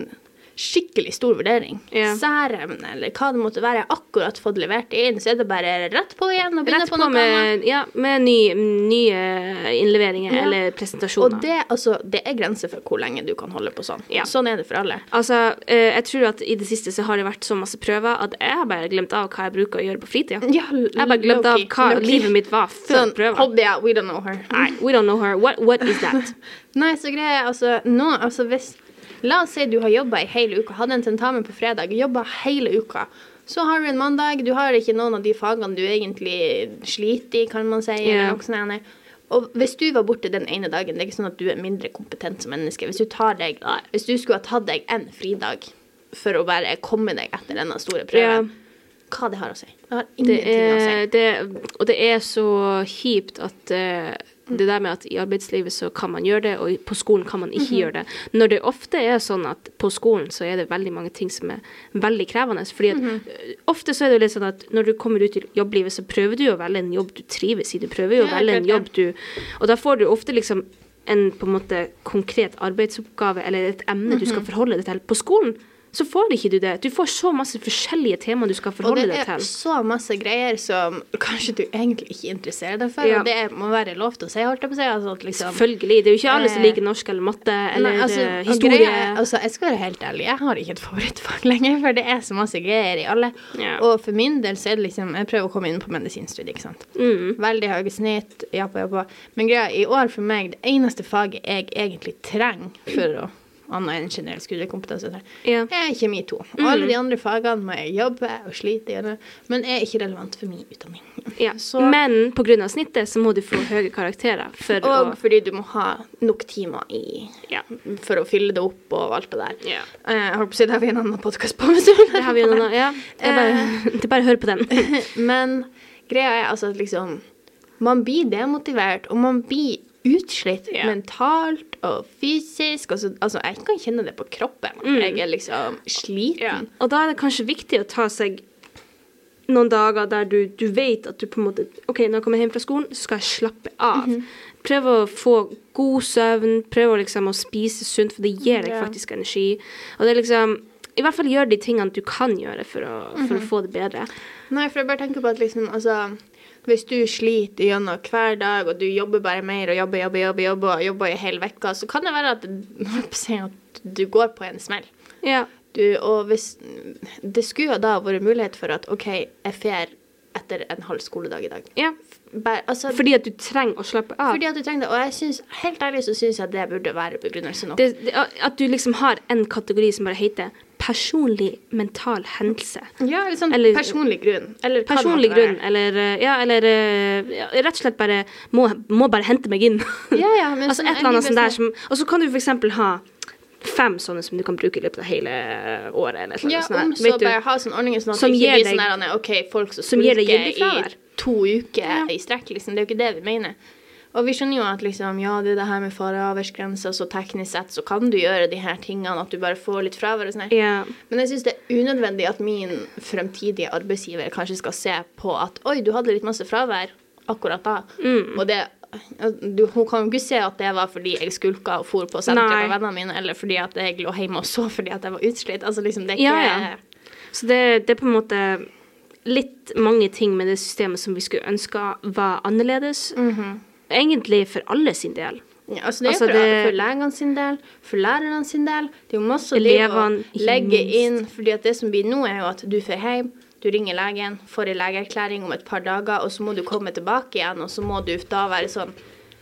skikkelig stor vurdering. Ja. Særemne, eller hva det måtte være, jeg har akkurat fått levert inn, så er det bare rett på igjen og begynne på, på noe annet. med, ja, med ny, nye innleveringer Ja. eller presentasjoner. Og det, altså, det er grenser for hvor lenge du kan holde på sånn. Ja. Sånn er det for alle. Altså, eh, jeg tror at i det siste så har det vært så masse prøver at jeg har bare glemt av hva jeg bruker å gjøre på fritida. Ja, Jeg har bare glemt av hva livet mitt var før Sånn, prøver. hobbyer, we don't know her. Nei, we don't know her. What, what is that? Nei, så greia jeg altså nå, altså hvis La oss si du har jobba ei hel uke, hadde en tentamen på fredag, jobba hele uka. Så har du en mandag, du har ikke noen av de fagene du egentlig sliter i, kan man si, Yeah. eller. Og hvis du var borte den ene dagen, det er ikke sånn at du er mindre kompetent som menneske. Hvis du, tar deg, hvis du skulle ha tatt deg en fridag for å bare komme deg etter denne store prøven, hva det har å si? Det har Det ingenting å si. er, det, og det er så kjipt at eh, det der med at i arbeidslivet så kan man gjøre det, og på skolen kan man ikke gjøre det. Når det ofte er sånn at på skolen så er det veldig mange ting som er veldig krevende. fordi at eh, ofte så er det jo litt sånn at når du kommer ut i jobblivet, så prøver du å velge en jobb du trives i. Du prøver jo å velge en jobb du Og da får du ofte liksom en på en måte konkret arbeidsoppgave eller et emne du skal forholde deg til. På skolen så får ikke du det. Du får så masse forskjellige temaer du skal forholde deg til. Og det er så masse greier som kanskje du egentlig ikke interesserer deg for, Ja. og det må være lov til å si, holdt jeg på å si. Altså, liksom, Selvfølgelig. Det er jo ikke alle som Eh, liker norsk eller matte eller Nei, altså, eh, historie. greia er- altså, jeg skal være helt ærlig, jeg har ikke et favorittfag lenger, for det er så masse greier i alle. Ja. Og for min del så er det liksom Jeg prøver å komme inn på medisinstudiet, ikke sant. Mm. Veldig høye snitt, jappa, jappa. Men greia i år for meg, det eneste faget jeg egentlig trenger for å annet enn generell studiekompetanse, Ja. er kjemi 2. Og alle de andre fagene må jeg jobbe og slite gjennom, men er ikke relevant for min utdanning. Ja. Så- Men pga. snittet så må du få høye karakterer for Og å fordi du må ha nok timer i Ja. for å fylle det opp og alt det der. Ja. Eh, Jeg holdt på å si det har vi en annen podkast på. Det har vi en annen, Ja. Det er bare, det er bare å høre på den. Men greia er altså at liksom Man blir demotivert, og man blir utslitt Ja. mentalt og fysisk. Altså, altså, jeg kan kjenne det på kroppen. Mm. Jeg er liksom sliten. Og da er det kanskje viktig å ta seg noen dager der du, du vet at du på en måte OK, når jeg kommer hjem fra skolen, så skal jeg slappe av. Mhm. Prøve å få god søvn, prøve å liksom å spise sunt, for det gir deg Ja. faktisk energi. Og det er liksom I hvert fall gjør de tingene du kan gjøre for å, for Mhm. å få det bedre. Nei, for jeg bare tenker på at liksom, altså Hvis du sliter gjennom hver dag, og du jobber bare mer og jobber, jobber, jobber, jobber, og jobber i hele vekka, så kan det være at, at du går på en smell. Ja. Du, og hvis Det skulle jo da vært mulighet for at OK, jeg fer etter en halv skoledag i dag. ja. Bare, altså, Fordi at du trenger å slappe av. fordi at du trenger det. Og jeg synes, helt ærlig så syns jeg det burde være begrunnelse nok. det, det, at du liksom har en kategori som bare heter personlig mental hendelse. ja, eller sånn eller- personlig grunn. Eller Personlig grunn, eller eh, Ja, eller eh, ja, rett og slett bare må, må bare hente meg inn. Ja, ja, men altså sånn, et eller annet sånt der som Og så kan du eksempel ha fem sånne som du kan bruke i løpet av hele året, eller Ja, sånt. om så du? bare ha sånne ordninger sånn at Som ikke blir sånn der, OK, folk som som skulker i to uker i strekk, liksom. Det er jo ikke det vi mener. Og vi skjønner jo at liksom, ja, det er det her med fareavverksgrenser, så teknisk sett så kan du gjøre de her tingene, at du bare får litt fravær og sånn. Yeah. Men jeg syns det er unødvendig at min fremtidige arbeidsgiver kanskje skal se på at oi, du hadde litt masse fravær akkurat da. Mm. Og det du, Hun kan jo ikke se at det var fordi jeg skulka og for på senteret med vennene mine, eller fordi at jeg lå hjemme og så fordi at jeg var utslitt. Altså liksom, det er ikke Ja, ja. Så det, det er på en måte litt mange ting med det systemet som vi skulle ønske var annerledes. Egentlig for alle sin del. Ja, altså det er Altså, for, det- for legene sin del, for lærerne sin del. Det er jo masse elevene, å legge inn. fordi det som blir nå, er jo at du får hjem, du ringer legen, får en legeerklæring om et par dager, og så må du komme tilbake igjen, og så må du da være sånn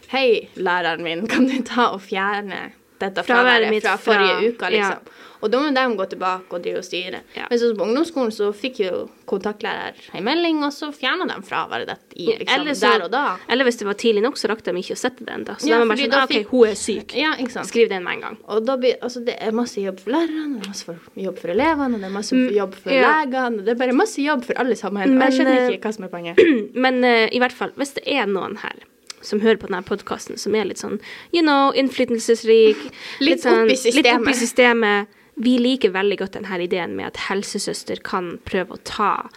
Hei, læreren min, kan du ta og fjerne dette Fraværet mitt fra forrige uke, ja. liksom? Og da må de gå tilbake og drive og styre. Ja. Men så på ungdomsskolen så fikk jo kontaktlærer en melding, og så fjerna de fraværet ditt i, liksom, Eller så- der og da. Eller hvis det var tidlig nok, så rakk de ikke å sette det ennå. Så Ja, da var bare sånn ah, OK, hun er syk. Ja? Skriv den med en gang. Og da blir, altså det er masse jobb for lærerne, og det er masse jobb for elevene, og det er masse jobb for ja. legene. Det er bare masse jobb for alle sammen. og Men, jeg skjønner eh, ikke hva som er poenget. Men uh, i hvert fall, hvis det er noen her som hører på denne podkasten, som er litt sånn you know, innflytelsesrik Litt sånn, oppi Litt oppi systemet. systemet. Vi liker veldig godt denne ideen med at helsesøster kan prøve å ta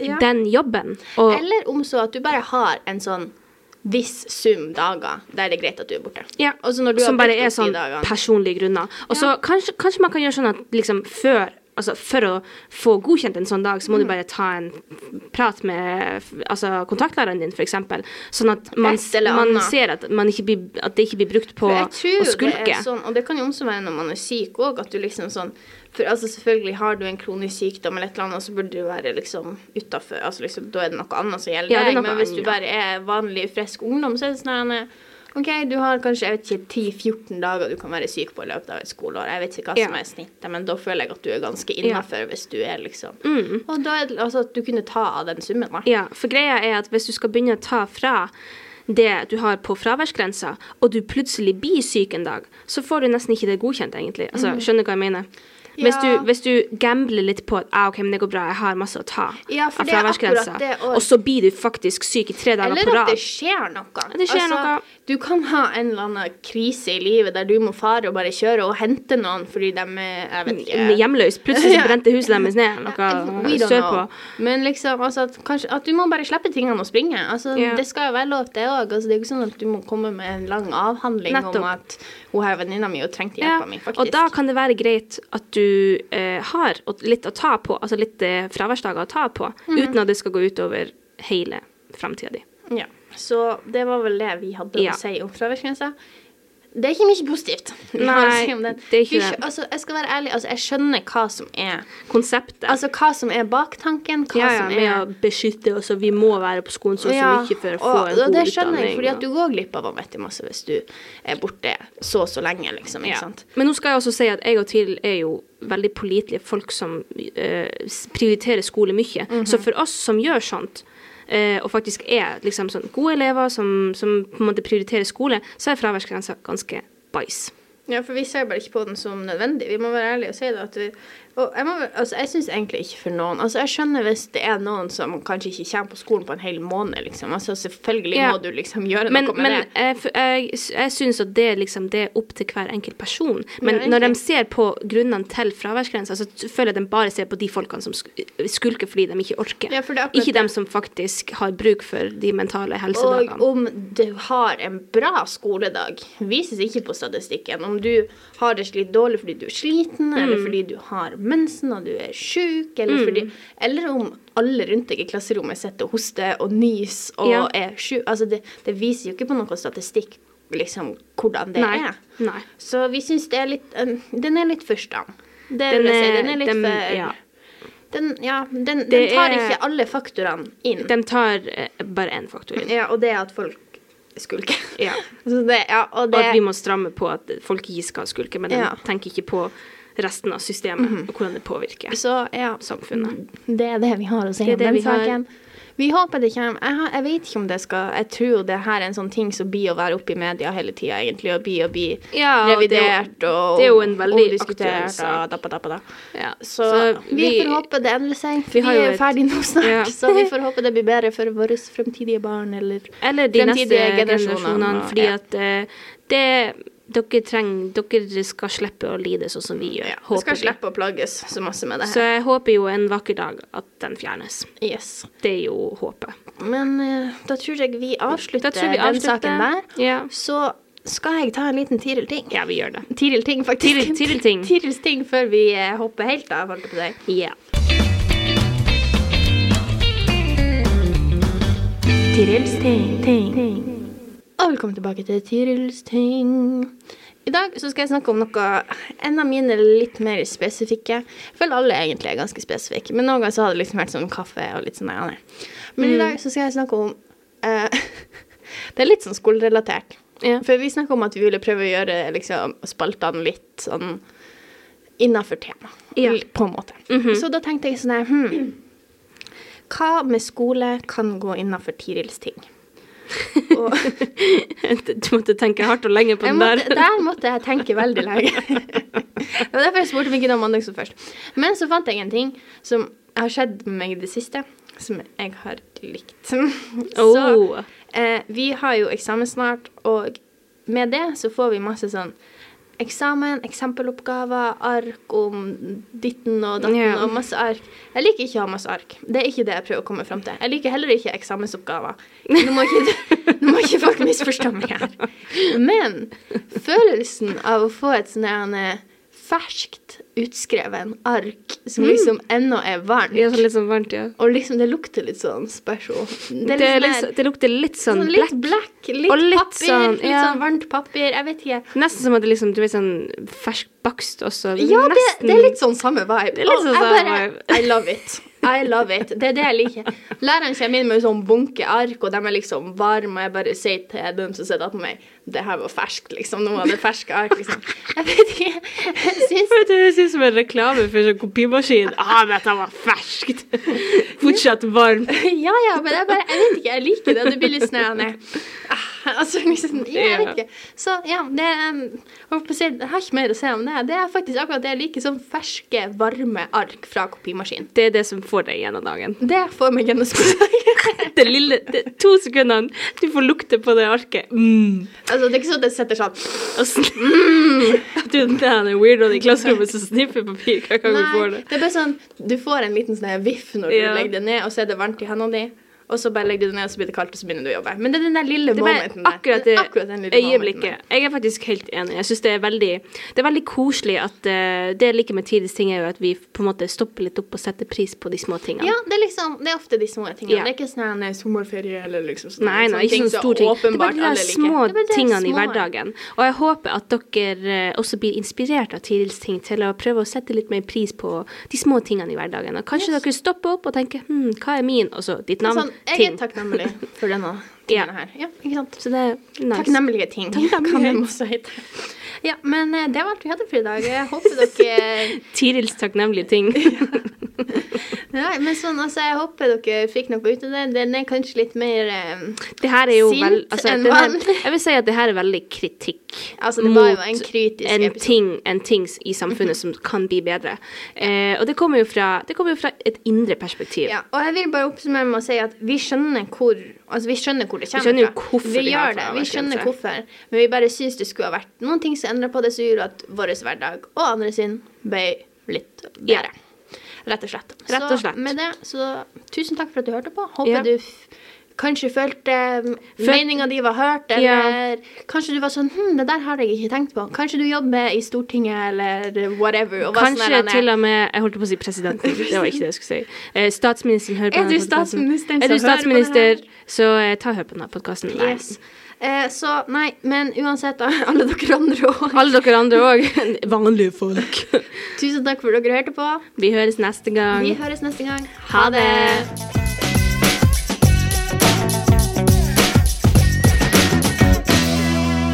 Ja. den jobben. Og Eller om så at du bare har en sånn viss sum dager der det er greit at du er borte. ja, som bare er sånn dagene- personlige grunner. Og så kanskje, kanskje man kan gjøre sånn at liksom før Altså For å få godkjent en sånn dag, så må Mm. du bare ta en prat med altså, kontaktlæreren din, f.eks. Sånn at man, man ser at, man ikke blir, at det ikke blir brukt på å skulke. det sånn, og det kan jo også være når man er syk òg, at du liksom sånn For altså selvfølgelig har du en kronisk sykdom eller et eller annet, så burde du være liksom utafor. Altså liksom, da er det noe annet som gjelder er deg. Men hvis du bare er vanlig frisk ungdom, så er det sånn her, OK, du har kanskje jeg vet ikke, 10-14 dager du kan være syk på i løpet av et skoleår. Jeg vet ikke hva som er snittet, men da føler jeg at du er ganske innafor hvis du er liksom Mm. Og da er det altså at du kunne ta av den summen, da. Ja, for greia er at hvis du skal begynne å ta fra det du har på fraværsgrensa, og du plutselig blir syk en dag, så får du nesten ikke det godkjent, egentlig. Altså, Skjønner du hva jeg mener? Hvis. Ja. du, hvis du gambler litt på at ah, ok, men det går bra, jeg har masse å ta Ja, av fraværsgrensa, og- og så blir du faktisk syk i tre dager Eller på at rad. det skjer noe. Altså, det skjer noe. Du kan ha en eller annen krise i livet der du må fare og bare kjøre og hente noen fordi de er Jeg vet ikke. Hjemløs. Plutselig så brente huset deres ned. Noe sørpå. Men liksom, altså at, kanskje, at du må bare slippe tingene og springe. Altså, Ja. Det skal jo være lov, det òg. Altså, det er jo ikke sånn at du må komme med en lang avhandling om at hun her venninna mi og trengte Ja, mi, faktisk. og da kan det være greit at du eh, har litt å ta på, altså litt eh, fraværsdager å ta på, Mhm. uten at det skal gå utover hele framtida di. Ja. Så det var vel det vi hadde Ja. å si om fraværsgrensa. Det er ikke mye positivt. vi å Nei, si det er ikke det. Altså, jeg skal være ærlig, altså, jeg skjønner hva som er Konseptet. Altså hva som er baktanken, hva ja, ja, som med er å beskytte oss, og vi må være på skolen så og så mye for å få og, en og god det skjønner utdanning. jeg, fordi at du går glipp av vanvittig masse hvis du er borte så og så lenge, liksom. Ikke Ja. sant? Men nå skal jeg også si at jeg og TIL er jo veldig pålitelige folk som uh, prioriterer skole mye. Mhm. Så for oss som gjør sånt, og faktisk er liksom sånn gode elever som, som på en måte prioriterer skole, så er fraværsgrensa ganske bæsj. Ja, for vi ser bare ikke på den som nødvendig. Vi må være ærlige og si det. At vi, og jeg, må, altså, jeg syns egentlig ikke for noen Altså, jeg skjønner hvis det er noen som kanskje ikke kommer på skolen på en hel måned, liksom. Altså, selvfølgelig Ja. må du liksom gjøre Men, noe med men det. jeg, jeg, jeg syns at det, liksom, det er opp til hver enkelt person. Men Ja, når de ser på grunnene til fraværsgrensa, så føler jeg de bare ser på de folkene som skulker fordi de ikke orker. Ja, ikke dem som faktisk har bruk for de mentale helsedagene. Og om du har en bra skoledag, vises ikke på statistikken. Om du har det slitt dårlig fordi du er sliten, eller Mm. fordi du har mensen og du er sjuk, eller, fordi, eller om alle rundt deg i klasserommet sitter og hoster og nyser og Ja. er sjuk. Altså, det, det viser jo ikke på noen statistikk liksom, hvordan det Nei. er. Nei. Så vi syns det er litt um, Den er litt først, da. Det Den er, si. Den er litt den- for ja. Den, ja, den, den tar er- ikke alle faktorene inn. De tar eh, bare én faktor inn. Ja, og det er at folk skulker. Ja. Så det, ja, og Og at vi må stramme på at folk ikke skal skulke, men de tenker ikke på resten av systemet og hvordan det påvirker så ja, samfunnet. det er det vi har å si om den vi har. saken. Vi håper det kommer. Jeg, har, jeg vet ikke om det skal Jeg tror det her er en sånn ting som blir å være oppe i media hele tida, egentlig, og blir å bli Ja, og det er jo- revidert og det er jo en veldig aktuell sak. Ja. Så, vi, får håpe det endrer seg. vi Vi, er ferdig nå snart, Ja. så vi får håpe det blir bedre for våre fremtidige barn, eller Eller de neste fremtidige generasjonene, og- fordi at eh, det dere trenger Dere skal slippe å lide sånn som vi gjør. ja, vi skal vi. slippe å plages så masse med det Så jeg håper jo en vakker dag at den fjernes. Yes. Det er jo håpet. Men uh, da tror jeg vi avslutter tror vi den avslutter. saken der. Ja. Så skal jeg ta en liten Tiril ting. ja, vi gjør det. Tiril ting, faktisk. Tiril- Tiril ting. Tirils ting før vi uh, hopper helt av, holdt jeg på å si. Ja. Tirils ting, ting. Og velkommen tilbake til Tirils ting. I dag så skal jeg snakke om noe en av mine litt mer spesifikke. Jeg føler alle egentlig er ganske spesifikke, men noen ganger så har det liksom vært sånn kaffe og litt sånn der. Men Mm. i dag så skal jeg snakke om uh, Det er litt sånn skolerelatert. Ja. For vi snakka om at vi ville prøve å gjøre liksom, spaltene litt sånn innafor tema, Ja. på en måte. Så da tenkte jeg sånn her hmm, Hva med skole kan gå innafor Tirils ting? Og Du måtte tenke hardt og lenge på den måtte, der. der måtte jeg tenke veldig lenge. det var derfor jeg spurte om mandag som først. Men så fant jeg en ting som har skjedd med meg i det siste, som jeg har likt. Så Oh. eh, vi har jo eksamen snart, og med det så får vi masse sånn eksamen, eksempeloppgaver, ark om ditten og datten yeah. og masse ark. Jeg liker ikke å ha masse ark. Det er ikke det jeg prøver å komme fram til. Jeg liker heller ikke eksamensoppgaver. Nå må ikke, nå må ikke folk misforstå meg her. Men følelsen av å få et sånn eh, ferskt utskreven ark som liksom ennå er varmt, Ja, sånn litt sånn varmt, ja. og liksom det lukter litt sånn special. Det, det, litt, sånn det lukter litt sånn Sånn litt black. litt, litt papir, sånn, litt sånn varmt papir. Jeg vet ikke. Nesten som at det liksom, du vet, sånn fersk bakst også. Ja, det, det er litt sånn samme vibe. Det er litt sånn samme vibe. I love it. I love it. Det er det jeg liker. Læreren kommer inn med en sånn bunke ark, og de er liksom varme, og jeg bare sier til dem som sitter attmed meg det her var ferskt, liksom. Nå var det ferske ark, liksom. Jeg vet ikke. Jeg syns Det høres ut som en reklame for sånn kopimaskin. Ah, dette var ferskt! fortsatt varmt. Ja, ja, men jeg bare, jeg vet ikke, jeg liker det. Det blir litt her, ah, Altså, liksom, jeg vet ikke. Så ja, det jeg har ikke mer å si om det. Det er faktisk akkurat det jeg liker, Sånn ferske, varme ark fra kopimaskin. Det er det som får deg gjennom dagen. Det får meg gjennom skoledagen. Det lille, det, to sekundene du får lukte på det arket. Mm. altså, det er ikke sånn at det setter sånn sn- Du er den weirdoen i klasserommet som sniffer papir Hva kan du få det. det er bare sånn Du får en liten sånn viff når du Ja. legger det ned, og så er det varmt i hendene dine. Og så bare legger du det ned, og så blir det kaldt, og så begynner du å jobbe. Men det er den der lille Det momenten der. akkurat Det akkurat den lille øyeblikket. Jeg er faktisk helt enig. Jeg synes det Det er veldig koselig at uh, Det jeg liker med tidens ting, er jo at vi på en måte stopper litt opp og setter pris på de små tingene. Ja, det er liksom Det er ofte de små tingene. Ja. Det er ikke sånn en sommerferie eller liksom sånn. Nei, nei, ikke sånn stor ting. Det er bare de der små tingene i hverdagen. Og jeg håper at dere eh, også blir inspirert av tidens ting til å prøve å sette litt mer pris på de små tingene i hverdagen. Og kanskje dere stopper opp og tenker hm, hva er min? Og så ditt navn. Sånn, jeg er takknemlig for denne Ja. her. Ja, ikke sant? Så det er nice. Takknemlige ting. Takknemlige. Kan de også hete. Ja, men eh, det var alt vi hadde for i dag. Jeg håper dere Tirils takknemlige ting. Nei, men sånn, altså, jeg håper dere fikk noe ut av det. Den er kanskje litt mer um, Sint vel altså, enn vanlig. Jeg vil si at det her er veldig kritikk Altså, det var jo en en ting, en ting i samfunnet som kan bli bedre. Eh, og det kommer fra, det kommer jo fra et indre perspektiv. Ja, og jeg vil bare oppsummere med å si at vi skjønner hvor Altså, vi skjønner hvor det kommer skjønner jo fra. hvorfor vi har gjør det. Vi skjønner hvorfor. Men vi bare syns det skulle ha vært noen ting som endra på det, som gjorde at vår hverdag og andre sin ble litt bedre. Rett og slett. Rett og slett. Så med det, så tusen takk for at du hørte på. Håper Ja. du kanskje følte meninga di var hørt, eller kanskje du var sånn Hm, det der har jeg ikke tenkt på. Kanskje du jobber i Stortinget, eller whatever. Kanskje til og med Jeg holdt på å si presidenten. Det var ikke det jeg skulle si. Eh, statsministeren hører på Er du statsministeren Er du som hører på det statsminister, så eh, ta hør på denne podkasten. Yes. Eh, så nei, men uansett, da, alle dere andre òg. Alle dere andre òg. Vanlige folk. Tusen takk for at dere hørte på. Vi høres neste gang. Vi høres neste gang. Ha det.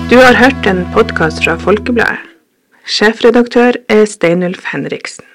Du har hørt en podkast fra Folkebladet. Sjefredaktør er Steinulf Henriksen.